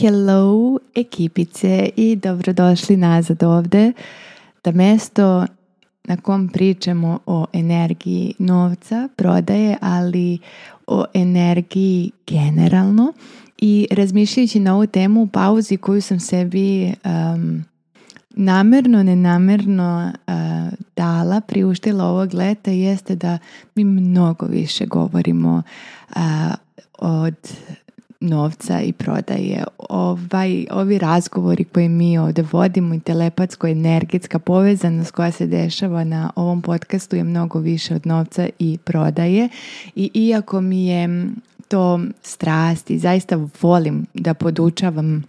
Hello ekipice i dobrodošli nazad ovde da mesto na kom pričamo o energiji novca, prodaje, ali o energiji generalno i razmišljajući na ovu temu u pauzi koju sam sebi um, namerno, nenamerno uh, dala, priuštila ovog leta jeste da mi mnogo više govorimo eh, od novca i prodaje. Ovaj, ovi razgovori koje mi ovdje vodimo i telepatsko-energetska povezanost koja se dešava na ovom podcastu je mnogo više od novca i prodaje. I iako mi je to strast i zaista volim da podučavam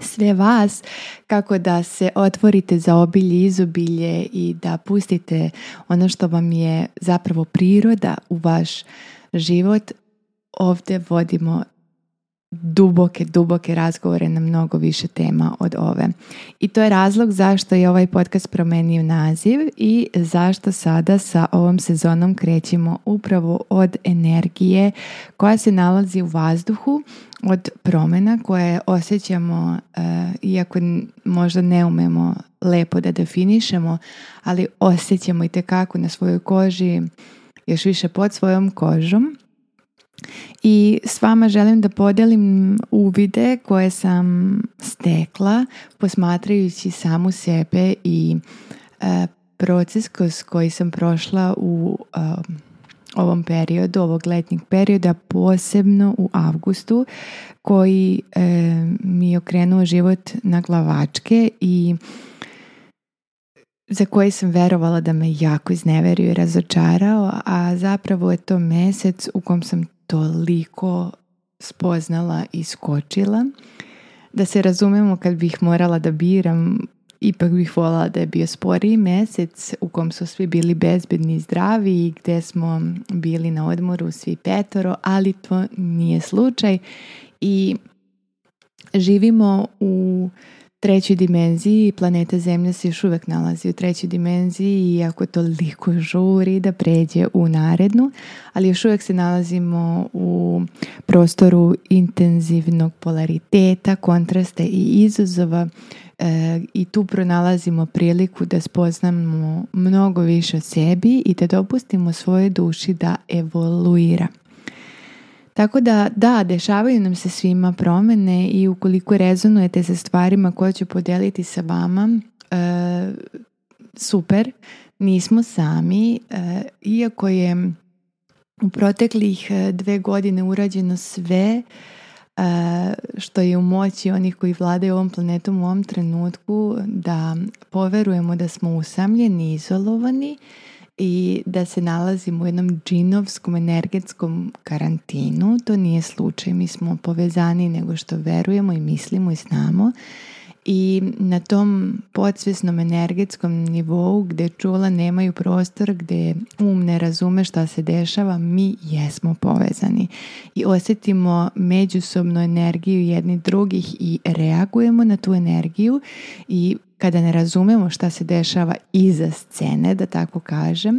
sve vas kako da se otvorite za obilje izobilje i da pustite ono što vam je zapravo priroda u vaš život ovdje vodimo duboke, duboke razgovore na mnogo više tema od ove. I to je razlog zašto je ovaj podcast promenio naziv i zašto sada sa ovom sezonom krećemo upravo od energije koja se nalazi u vazduhu, od promjena koje osjećamo, eh, iako možda ne umemo lepo da definišemo, ali osjećamo i tekako na svojoj koži, još više pod svojom kožom i s vama želim da podelim uvide koje sam stekla posmatrajući samu sebe i e, proces kroz koji sam prošla u e, ovom periodu, ovog letnjeg perioda, posebno u avgustu koji e, mi je okrenuo život na glavačke i za koji sam verovala da me jako izneverio i razočarao, a zapravo je to mjesec u kom sam toliko spoznala i skočila. Da se razumemo kad bih morala da biram, ipak bih volala da je bio sporiji mjesec u kom su svi bili bezbedni i zdravi i gdje smo bili na odmoru svi petoro, ali to nije slučaj i živimo u trećoj dimenziji planeta Zemlja se još uvek nalazi u trećoj dimenziji iako toliko žuri da pređe u narednu, ali još uvek se nalazimo u prostoru intenzivnog polariteta, kontrasta i izazova e, i tu pronalazimo priliku da spoznamo mnogo više o sebi i da dopustimo svoje duši da evoluira. Tako da, da, dešavaju nam se svima promene i ukoliko rezonujete sa stvarima koje ću podijeliti sa vama, e, super, nismo sami, e, iako je u proteklih e, dve godine urađeno sve što je u moći onih koji vladaju ovom planetom u ovom trenutku da poverujemo da smo usamljeni, izolovani i da se nalazimo u jednom džinovskom energetskom karantinu. To nije slučaj, mi smo povezani nego što verujemo i mislimo i znamo. I na tom podsvjesnom energetskom nivou gdje čula nemaju prostor, gdje um ne razume šta se dešava, mi jesmo povezani. I osjetimo međusobnu energiju jednih drugih i reagujemo na tu energiju i kada ne razumemo šta se dešava iza scene, da tako kažem,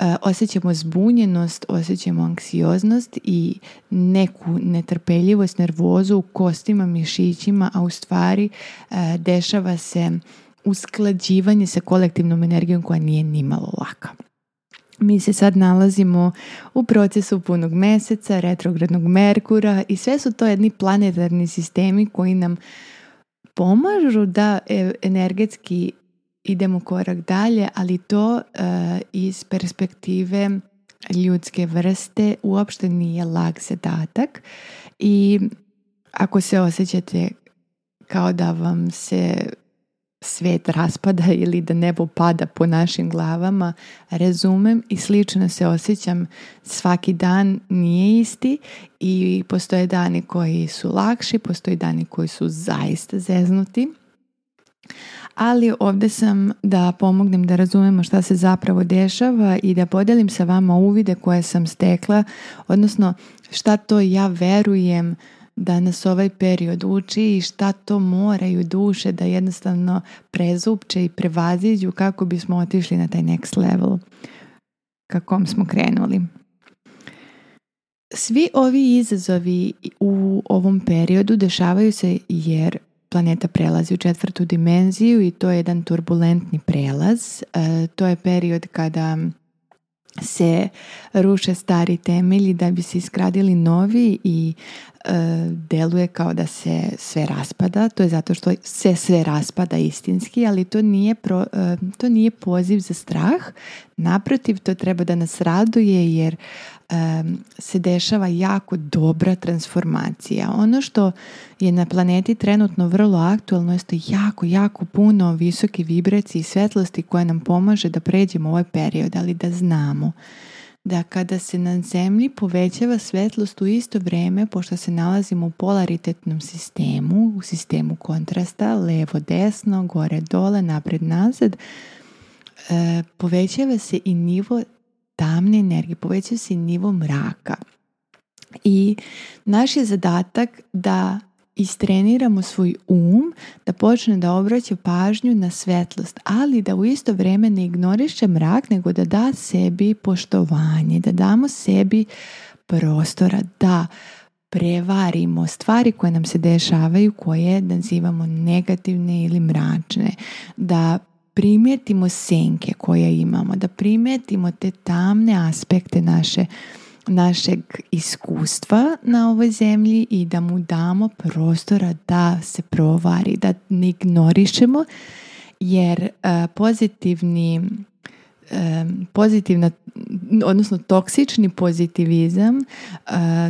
e, osjećamo zbunjenost, osjećamo anksioznost i neku netrpeljivost, nervozu u kostima, mišićima, a u stvari e, dešava se usklađivanje sa kolektivnom energijom koja nije nimalo laka. Mi se sad nalazimo u procesu punog meseca, retrogradnog Merkura i sve su to jedni planetarni sistemi koji nam pomažu da e, energetski idemo korak dalje, ali to e, iz perspektive ljudske vrste uopšte nije lag zadatak i ako se osjećate kao da vam se svet raspada ili da nebo pada po našim glavama, razumem i slično se osjećam. Svaki dan nije isti i postoje dani koji su lakši, postoje dani koji su zaista zeznuti. Ali ovdje sam da pomognem da razumemo šta se zapravo dešava i da podelim sa vama uvide koje sam stekla, odnosno šta to ja verujem da nas ovaj period uči i šta to moraju duše da jednostavno prezupče i prevaziđu kako bismo otišli na taj next level ka smo krenuli. Svi ovi izazovi u ovom periodu dešavaju se jer planeta prelazi u četvrtu dimenziju i to je jedan turbulentni prelaz. E, to je period kada se ruše stari temelji da bi se iskradili novi i e, deluje kao da se sve raspada. To je zato što se sve raspada istinski, ali to nije, e, to nije poziv za strah. Naprotiv, to treba da nas raduje jer se dešava jako dobra transformacija. Ono što je na planeti trenutno vrlo aktualno je jako, jako puno visoke vibreci i svetlosti koje nam pomaže da pređemo ovaj period, ali da znamo da kada se na zemlji povećava svetlost u isto vrijeme, pošto se nalazimo u polaritetnom sistemu, u sistemu kontrasta, levo, desno, gore, dole, napred, nazad, povećava se i nivo tamne energije, poveća se nivo mraka. I naš je zadatak da istreniramo svoj um da počne da obraća pažnju na svetlost, ali da u isto vrijeme ne ignoriše mrak, nego da da sebi poštovanje, da damo sebi prostora, da prevarimo stvari koje nam se dešavaju, koje nazivamo negativne ili mračne, da primijetimo senke koje imamo, da primijetimo te tamne aspekte naše, našeg iskustva na ovoj zemlji i da mu damo prostora da se provari, da ne ignorišemo jer eh, pozitivni pozitivna, odnosno toksični pozitivizam, e,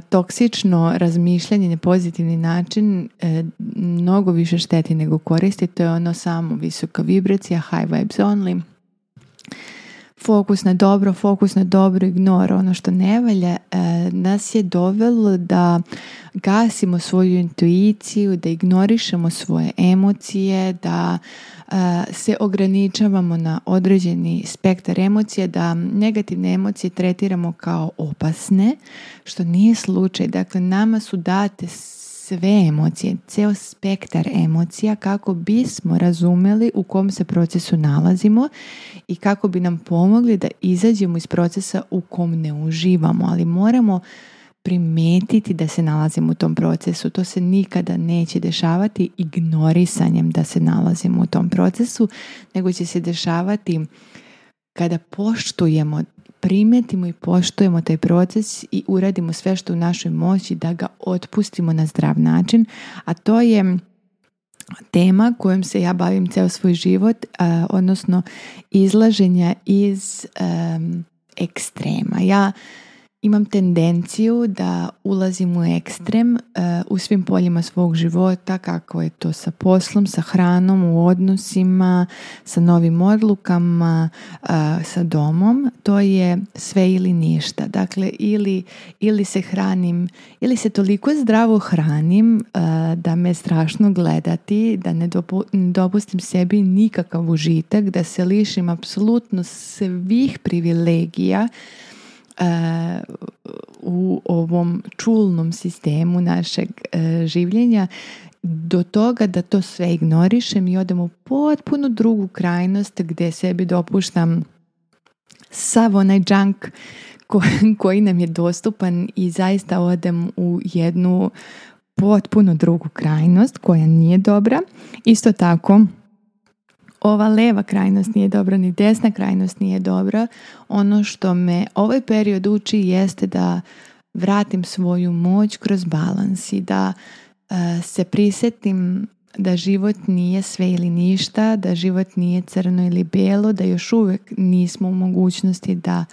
toksično razmišljanje na pozitivni način e, mnogo više šteti nego koristi. To je ono samo visoka vibracija, high vibes only fokus na dobro, fokus na dobro, ignor ono što ne valja, e, nas je dovelo da gasimo svoju intuiciju, da ignorišemo svoje emocije, da e, se ograničavamo na određeni spektar emocije, da negativne emocije tretiramo kao opasne, što nije slučaj. Dakle, nama su date sve emocije, ceo spektar emocija kako bismo razumeli u kom se procesu nalazimo i kako bi nam pomogli da izađemo iz procesa u kom ne uživamo, ali moramo primetiti da se nalazimo u tom procesu. To se nikada neće dešavati ignorisanjem da se nalazimo u tom procesu, nego će se dešavati kada poštujemo primetimo i poštujemo taj proces i uradimo sve što u našoj moći da ga otpustimo na zdrav način, a to je tema kojom se ja bavim ceo svoj život, odnosno izlaženja iz ekstrema. Ja imam tendenciju da ulazim u ekstrem e, u svim poljima svog života, kako je to sa poslom, sa hranom, u odnosima, sa novim odlukama, e, sa domom. To je sve ili ništa. Dakle, ili, ili se hranim, ili se toliko zdravo hranim e, da me strašno gledati, da ne, ne dopustim sebi nikakav užitak, da se lišim apsolutno svih privilegija u ovom čulnom sistemu našeg e, življenja do toga da to sve ignorišem i odem u potpuno drugu krajnost gdje sebi dopuštam sav onaj junk koji nam je dostupan i zaista odem u jednu potpuno drugu krajnost koja nije dobra. Isto tako ova leva krajnost nije dobra, ni desna krajnost nije dobra. Ono što me ovaj period uči jeste da vratim svoju moć kroz balans i da e, se prisetim da život nije sve ili ništa, da život nije crno ili belo, da još uvijek nismo u mogućnosti da,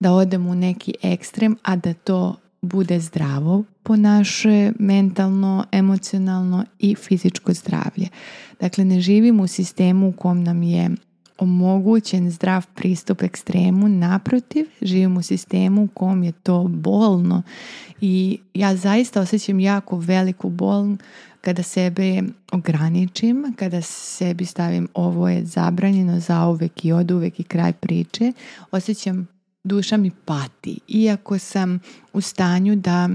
da odemo u neki ekstrem, a da to bude zdravo po naše mentalno, emocionalno i fizičko zdravlje. Dakle, ne živimo u sistemu u kom nam je omogućen zdrav pristup ekstremu, naprotiv, živimo u sistemu u kom je to bolno i ja zaista osjećam jako veliku bol kada sebe ograničim, kada sebi stavim ovo je zabranjeno za uvek i od uvek i kraj priče, osjećam duša mi pati. Iako sam u stanju da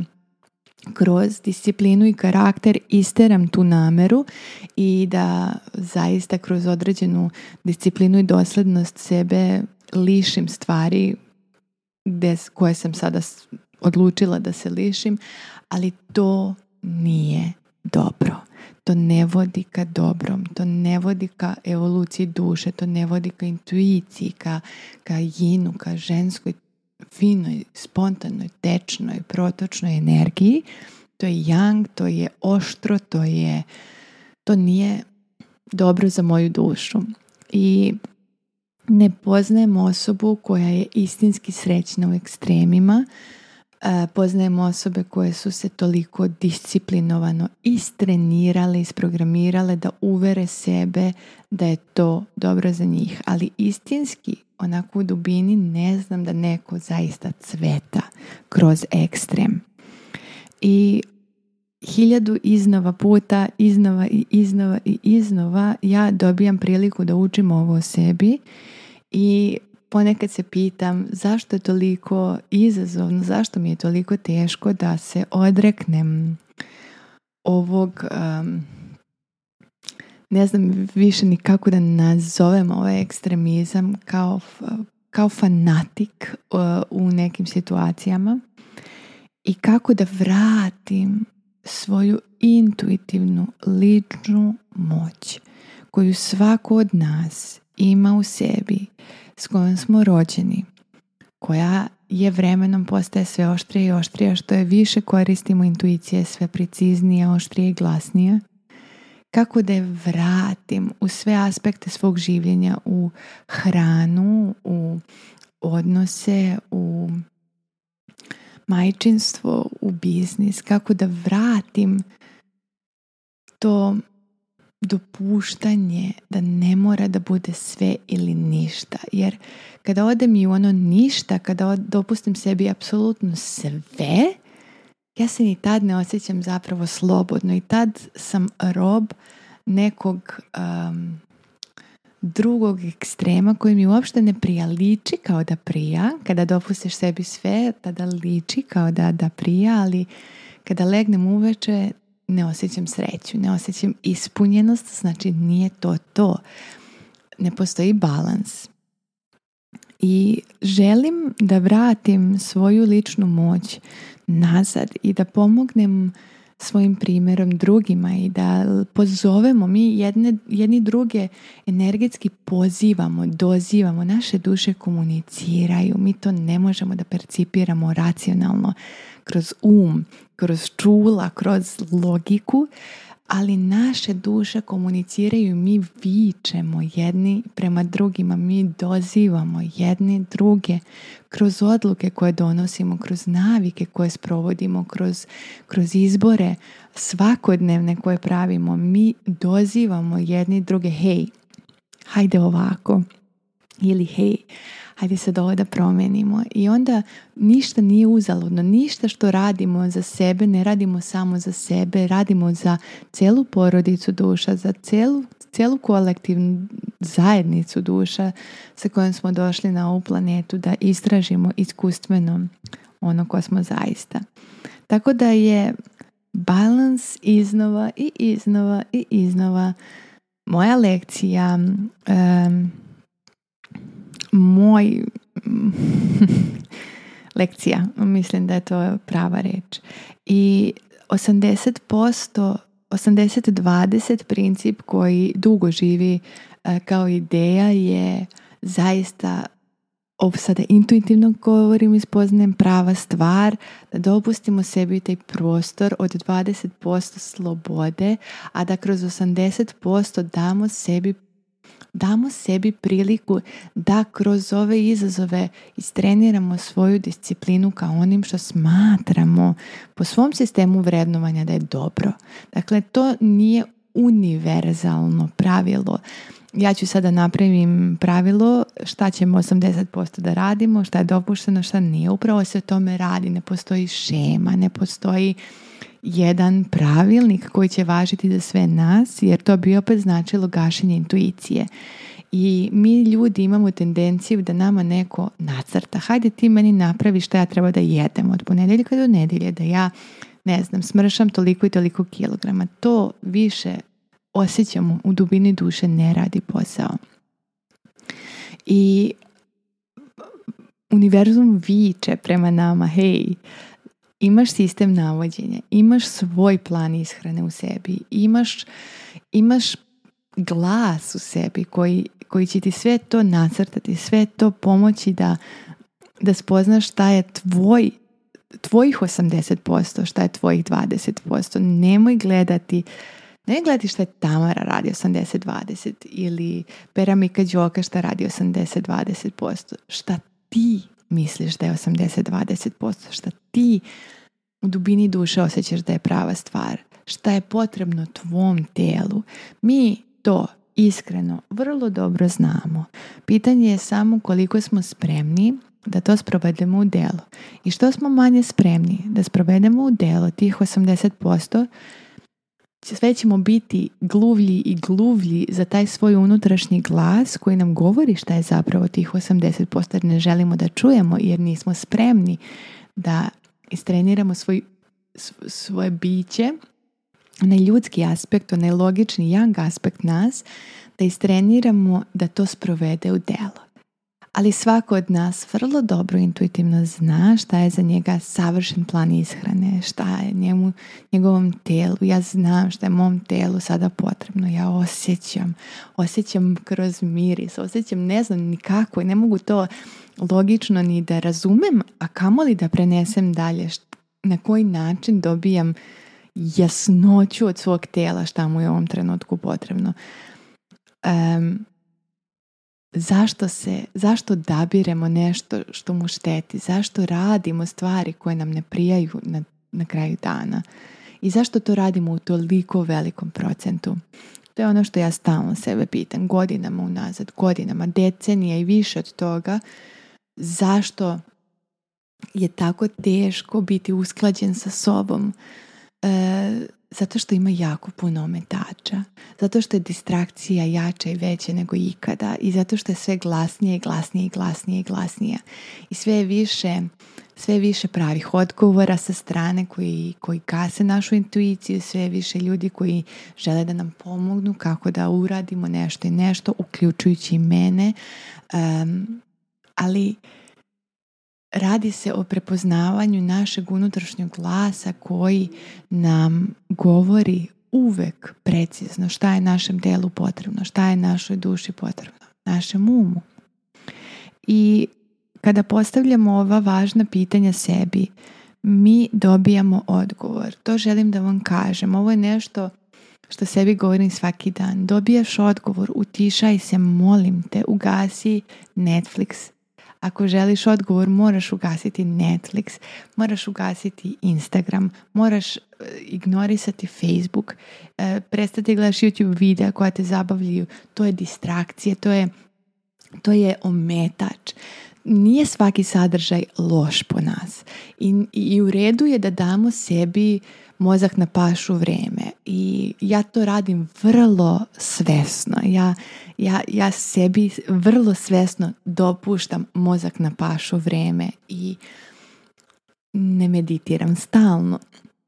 kroz disciplinu i karakter isteram tu nameru i da zaista kroz određenu disciplinu i doslednost sebe lišim stvari koje sam sada odlučila da se lišim, ali to nije dobro to ne vodi ka dobrom, to ne vodi ka evoluciji duše, to ne vodi ka intuiciji, ka, ka jinu, ka ženskoj finoj, spontanoj, tečnoj, protočnoj energiji. To je yang, to je oštro, to je to nije dobro za moju dušu. I ne poznajem osobu koja je istinski srećna u ekstremima, E, Poznajem osobe koje su se toliko disciplinovano istrenirale, isprogramirale da uvere sebe da je to dobro za njih. Ali istinski, onako u dubini, ne znam da neko zaista cveta kroz ekstrem. I hiljadu iznova puta, iznova i iznova i iznova ja dobijam priliku da učim ovo o sebi i ponekad se pitam zašto je toliko izazovno, zašto mi je toliko teško da se odreknem ovog, um, ne znam više ni kako da nazovem ovaj ekstremizam kao, kao fanatik uh, u nekim situacijama i kako da vratim svoju intuitivnu ličnu moć koju svako od nas ima u sebi s kojom smo rođeni, koja je vremenom postaje sve oštrije i oštrije, što je više koristimo intuicije sve preciznije, oštrije i glasnije, kako da je vratim u sve aspekte svog življenja, u hranu, u odnose, u majčinstvo, u biznis, kako da vratim to dopuštanje da ne mora da bude sve ili ništa. Jer kada odem i u ono ništa, kada dopustim sebi apsolutno sve, ja se ni tad ne osjećam zapravo slobodno i tad sam rob nekog um, drugog ekstrema koji mi uopšte ne prija. Liči kao da prija. Kada dopustiš sebi sve, tada liči kao da, da prija, ali kada legnem uveče, ne osjećam sreću, ne osjećam ispunjenost, znači nije to to. Ne postoji balans. I želim da vratim svoju ličnu moć nazad i da pomognem svojim primjerom drugima i da pozovemo mi jedne, jedni druge energetski pozivamo, dozivamo, naše duše komuniciraju, mi to ne možemo da percipiramo racionalno kroz um, kroz čula, kroz logiku, ali naše duše komuniciraju, mi vičemo jedni prema drugima, mi dozivamo jedni druge kroz odluke koje donosimo, kroz navike koje sprovodimo, kroz, kroz izbore svakodnevne koje pravimo, mi dozivamo jedni druge, hej, hajde ovako, ili hej, hajde se ovo da promenimo. I onda ništa nije uzaludno, ništa što radimo za sebe, ne radimo samo za sebe, radimo za celu porodicu duša, za celu, celu kolektivnu zajednicu duša sa kojom smo došli na ovu planetu da istražimo iskustveno ono ko smo zaista. Tako da je balans iznova i iznova i iznova moja lekcija moj mm, lekcija, mislim da je to prava riječ. I 80%, 80-20 princip koji dugo živi e, kao ideja je zaista ovo sada intuitivno govorim i spoznajem prava stvar, da dopustimo sebi taj prostor od 20% slobode, a da kroz 80% damo sebi damo sebi priliku da kroz ove izazove istreniramo svoju disciplinu kao onim što smatramo po svom sistemu vrednovanja da je dobro. Dakle, to nije univerzalno pravilo. Ja ću sada napravim pravilo šta ćemo 80% da radimo, šta je dopušteno, šta nije. Upravo se o tome radi, ne postoji šema, ne postoji jedan pravilnik koji će važiti za sve nas jer to bi opet značilo gašenje intuicije. I mi ljudi imamo tendenciju da nama neko nacrta. Hajde ti meni napravi šta ja treba da jedem od ponedjeljka do nedelje da ja ne znam, smršam toliko i toliko kilograma. To više osjećamo u dubini duše ne radi posao. I univerzum viče prema nama, hej, imaš sistem navođenja, imaš svoj plan ishrane u sebi, imaš, imaš glas u sebi koji, koji će ti sve to nacrtati, sve to pomoći da, da spoznaš šta je tvoj tvojih 80%, šta je tvojih 20%. Nemoj gledati ne gledati šta je Tamara radi 80-20 ili Peramika Đoka šta radi 80-20%. Šta ti misliš da je 80-20%, šta ti u dubini duše osjećaš da je prava stvar, šta je potrebno tvom telu, Mi to iskreno vrlo dobro znamo. Pitanje je samo koliko smo spremni da to sprovedemo u delo. I što smo manje spremni da sprovedemo u delo tih 80%, sve ćemo biti gluvlji i gluvlji za taj svoj unutrašnji glas koji nam govori šta je zapravo tih 80% jer ne želimo da čujemo jer nismo spremni da istreniramo svoj, svoje biće onaj ljudski aspekt, onaj logični jang aspekt nas, da istreniramo da to sprovede u delo ali svako od nas vrlo dobro intuitivno zna šta je za njega savršen plan ishrane, šta je njemu, njegovom telu. Ja znam šta je mom telu sada potrebno. Ja osjećam, osjećam kroz miris, osjećam ne znam nikako i ne mogu to logično ni da razumem, a kamoli da prenesem dalje na koji način dobijam jasnoću od svog tela šta mu je u ovom trenutku potrebno. Um, zašto se, zašto dabiremo nešto što mu šteti, zašto radimo stvari koje nam ne prijaju na, na kraju dana i zašto to radimo u toliko velikom procentu. To je ono što ja stalno sebe pitam, godinama unazad, godinama, decenija i više od toga, zašto je tako teško biti usklađen sa sobom, e, zato što ima jako puno ometača, zato što je distrakcija jača i veća nego ikada i zato što je sve glasnije i glasnije i glasnije i glasnije. I sve je više, sve je više pravih odgovora sa strane koji, koji gase našu intuiciju, sve je više ljudi koji žele da nam pomognu kako da uradimo nešto i nešto, uključujući i mene. ali Radi se o prepoznavanju našeg unutrašnjeg glasa koji nam govori uvek precizno šta je našem telu potrebno, šta je našoj duši potrebno, našem umu. I kada postavljamo ova važna pitanja sebi, mi dobijamo odgovor. To želim da vam kažem. Ovo je nešto što sebi govorim svaki dan. Dobijaš odgovor, utišaj se, molim te, ugasi Netflix, ako želiš odgovor, moraš ugasiti Netflix, moraš ugasiti Instagram, moraš e, ignorisati Facebook, e, prestati gledaš YouTube videa koja te zabavljaju. To je distrakcije, to je, to je ometač nije svaki sadržaj loš po nas I, i u redu je da damo sebi mozak na pašu vrijeme i ja to radim vrlo svesno. Ja, ja, ja sebi vrlo svesno dopuštam mozak na pašu vrijeme i ne meditiram stalno.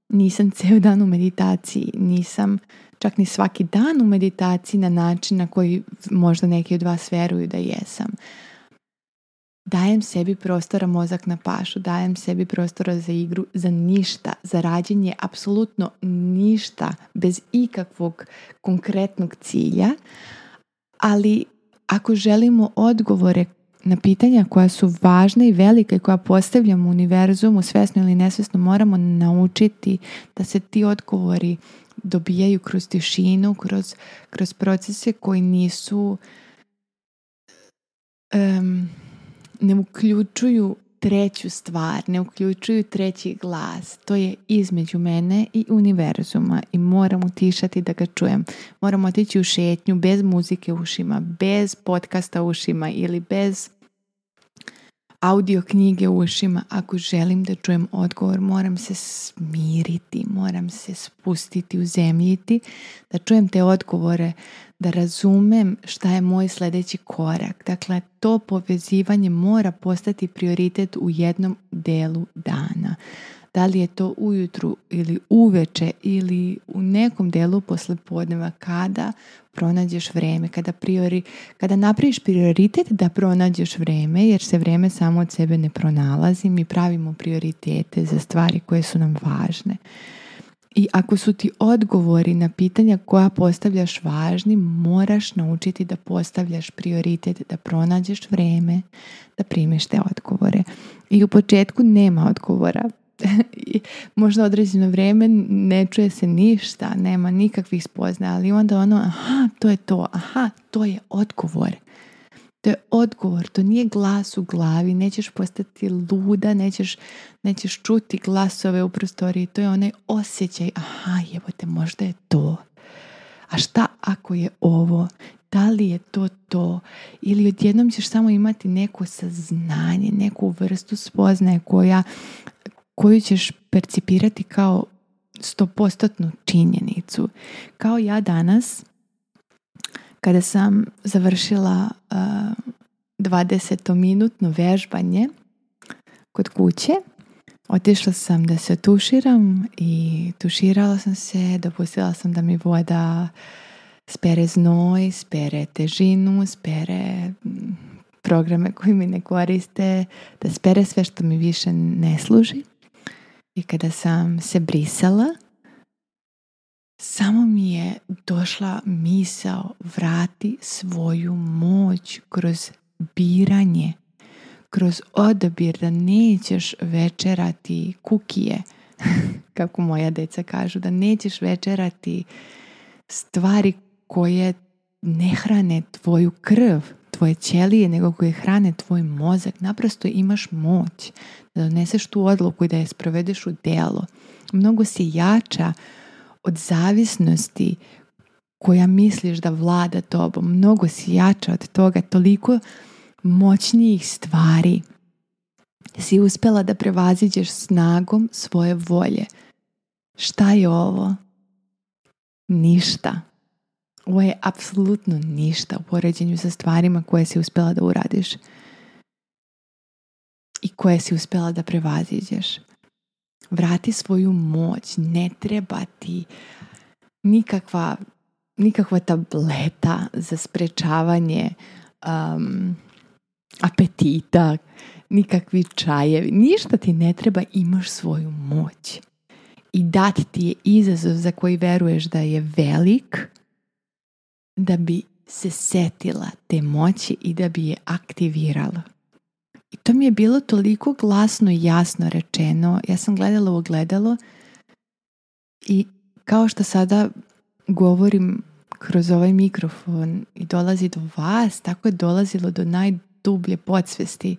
Nisam cijel dan u meditaciji, nisam čak ni svaki dan u meditaciji na način na koji možda neki od vas vjeruju da jesam dajem sebi prostora mozak na pašu, dajem sebi prostora za igru, za ništa, za rađenje, apsolutno ništa, bez ikakvog konkretnog cilja, ali ako želimo odgovore na pitanja koja su važna i velika i koja postavljamo u univerzumu, svesno ili nesvesno, moramo naučiti da se ti odgovori dobijaju kroz tišinu, kroz, kroz procese koji nisu ne uključuju treću stvar, ne uključuju treći glas. To je između mene i univerzuma i moram utišati da ga čujem. Moram otići u šetnju bez muzike ušima, bez podcasta ušima ili bez audio knjige ušima. Ako želim da čujem odgovor, moram se smiriti, moram se spustiti, uzemljiti, da čujem te odgovore da razumem šta je moj sljedeći korak. Dakle, to povezivanje mora postati prioritet u jednom delu dana. Da li je to ujutru ili uveče ili u nekom delu posle podneva kada pronađeš vreme, kada, priori, kada napraviš prioritet da pronađeš vreme jer se vreme samo od sebe ne pronalazi, mi pravimo prioritete za stvari koje su nam važne. I ako su ti odgovori na pitanja koja postavljaš važni, moraš naučiti da postavljaš prioritet, da pronađeš vrijeme da primiš te odgovore. I u početku nema odgovora. Možda određeno vrijeme ne čuje se ništa, nema nikakvih spoznaja, ali onda ono, aha, to je to, aha, to je odgovor. To je odgovor, to nije glas u glavi, nećeš postati luda, nećeš, nećeš čuti glasove u prostoriji, to je onaj osjećaj, aha, jebote, možda je to. A šta ako je ovo? Da li je to to? Ili odjednom ćeš samo imati neko saznanje, neku vrstu spoznaje koja, koju ćeš percipirati kao stopostotnu činjenicu. Kao ja danas kada sam završila uh, 20-minutno vježbanje kod kuće, otišla sam da se tuširam i tuširala sam se, dopustila sam da mi voda spere znoj, spere težinu, spere programe koji mi ne koriste, da spere sve što mi više ne služi. I kada sam se brisala, samo mi je došla misao vrati svoju moć kroz biranje, kroz odabir da nećeš večerati kukije, kako moja deca kažu, da nećeš večerati stvari koje ne hrane tvoju krv, tvoje ćelije, nego koje hrane tvoj mozak. Naprosto imaš moć da doneseš tu odluku i da je sprovedeš u delo. Mnogo si jača od zavisnosti koja misliš da vlada tobom. Mnogo si jača od toga, toliko moćnijih stvari si uspjela da prevaziđeš snagom svoje volje. Šta je ovo? Ništa. Ovo je apsolutno ništa u poređenju sa stvarima koje si uspjela da uradiš i koje si uspjela da prevaziđeš. Vrati svoju moć, ne treba ti nikakva, nikakva tableta za sprečavanje um, apetita, nikakvi čajevi, ništa ti ne treba, imaš svoju moć. I dat ti je izazov za koji veruješ da je velik, da bi se setila te moći i da bi je aktivirala. I to mi je bilo toliko glasno i jasno rečeno. Ja sam gledala u ogledalo i kao što sada govorim kroz ovaj mikrofon i dolazi do vas, tako je dolazilo do najdublje podsvesti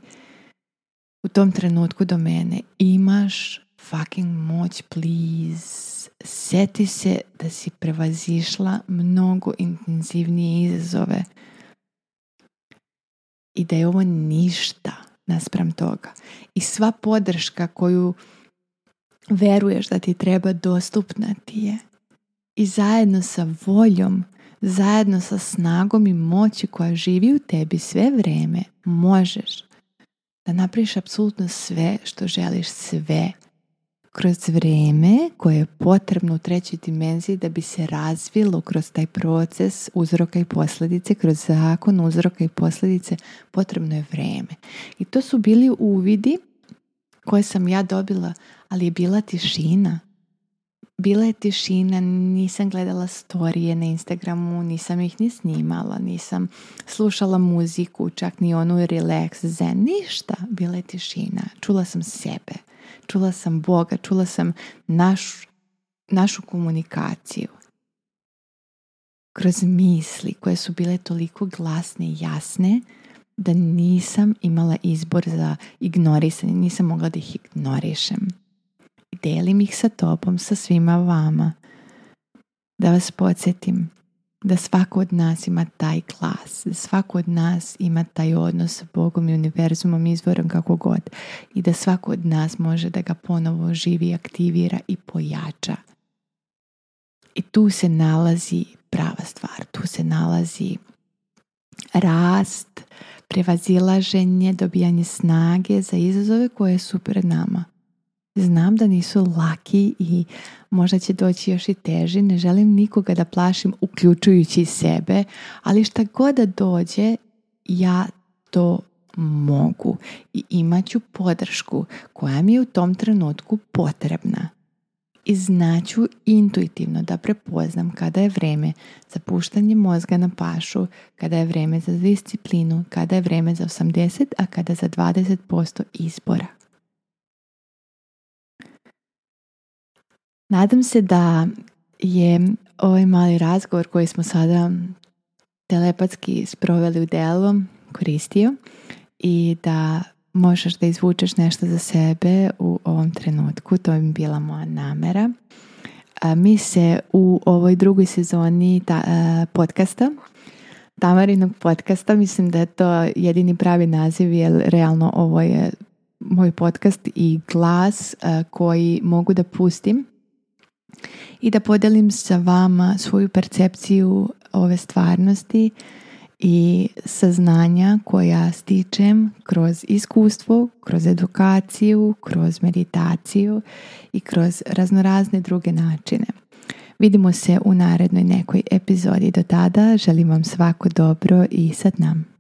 u tom trenutku do mene. Imaš fucking moć, please. Sjeti se da si prevazišla mnogo intenzivnije izazove i da je ovo ništa naspram toga. I sva podrška koju veruješ da ti treba dostupna ti je. I zajedno sa voljom, zajedno sa snagom i moći koja živi u tebi sve vrijeme, možeš da napraviš apsolutno sve što želiš, sve kroz vrijeme koje je potrebno u trećoj dimenziji da bi se razvilo kroz taj proces uzroka i posljedice, kroz zakon uzroka i posljedice, potrebno je vrijeme. I to su bili uvidi koje sam ja dobila, ali je bila tišina. Bila je tišina, nisam gledala storije na Instagramu, nisam ih ni snimala, nisam slušala muziku, čak ni onu relax, zen, ništa. Bila je tišina, čula sam sebe čula sam Boga, čula sam naš, našu komunikaciju kroz misli koje su bile toliko glasne i jasne da nisam imala izbor za ignorisanje, nisam mogla da ih ignorišem. I delim ih sa topom, sa svima vama. Da vas podsjetim, da svako od nas ima taj klas, da svako od nas ima taj odnos sa Bogom i univerzumom, izvorom kako god i da svako od nas može da ga ponovo živi, aktivira i pojača. I tu se nalazi prava stvar, tu se nalazi rast, prevazilaženje, dobijanje snage za izazove koje su pred nama. Znam da nisu laki i možda će doći još i teži. Ne želim nikoga da plašim uključujući sebe, ali šta god da dođe, ja to mogu i imat ću podršku koja mi je u tom trenutku potrebna. I znaću intuitivno da prepoznam kada je vreme za puštanje mozga na pašu, kada je vreme za disciplinu, kada je vreme za 80, a kada za 20% izbora. Nadam se da je ovaj mali razgovor koji smo sada telepatski sproveli u delu koristio i da možeš da izvučeš nešto za sebe u ovom trenutku. To bi bila moja namera. mi se u ovoj drugoj sezoni ta, podcasta Tamarinog podcasta, mislim da je to jedini pravi naziv jer realno ovo je moj podcast i glas koji mogu da pustim i da podelim sa vama svoju percepciju ove stvarnosti i saznanja koja stičem kroz iskustvo, kroz edukaciju, kroz meditaciju i kroz raznorazne druge načine. Vidimo se u narednoj nekoj epizodi. Do tada želim vam svako dobro i sad nam.